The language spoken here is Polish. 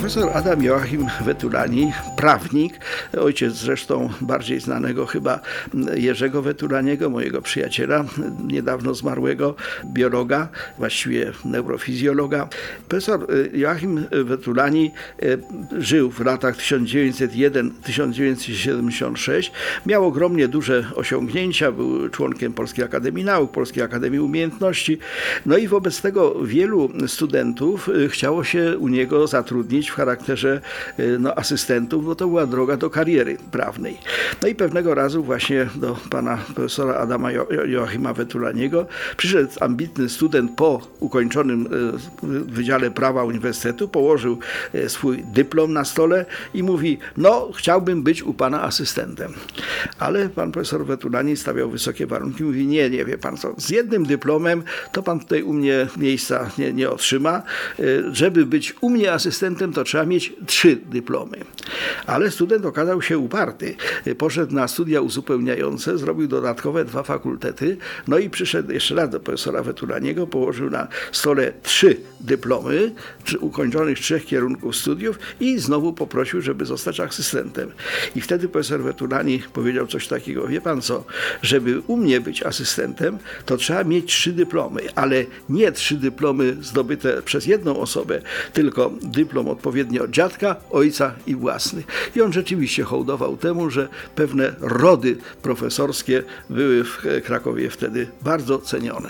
Profesor Adam Joachim Wetulani, prawnik, ojciec zresztą bardziej znanego chyba Jerzego Wetulaniego, mojego przyjaciela, niedawno zmarłego, biologa, właściwie neurofizjologa. Profesor Joachim Wetulani e, żył w latach 1901-1976, miał ogromnie duże osiągnięcia, był członkiem Polskiej Akademii Nauk, Polskiej Akademii Umiejętności, no i wobec tego wielu studentów e, chciało się u niego zatrudnić w charakterze y, no, asystentów, bo to była droga do kariery prawnej. No i pewnego razu właśnie do pana profesora Adama jo Joachima Wetulaniego przyszedł ambitny student po ukończonym y, Wydziale Prawa Uniwersytetu, położył y, swój dyplom na stole i mówi, no chciałbym być u pana asystentem. Ale pan profesor Wetulani stawiał wysokie warunki, mówi, nie, nie wie pan co, z jednym dyplomem to pan tutaj u mnie miejsca nie, nie otrzyma. Żeby być u mnie asystentem, to trzeba mieć trzy dyplomy. Ale student okazał się uparty. Poszedł na studia uzupełniające, zrobił dodatkowe dwa fakultety, no i przyszedł jeszcze raz do profesora Wetulaniego, położył na stole trzy dyplomy ukończonych trzech kierunków studiów i znowu poprosił, żeby zostać asystentem. I wtedy profesor Wetulani powiedział coś takiego, wie pan co, żeby u mnie być asystentem, to trzeba mieć trzy dyplomy, ale nie trzy dyplomy zdobyte przez jedną osobę, tylko dyplom odpowiedni odpowiednio dziadka, ojca i własny. I on rzeczywiście hołdował temu, że pewne rody profesorskie były w Krakowie wtedy bardzo cenione.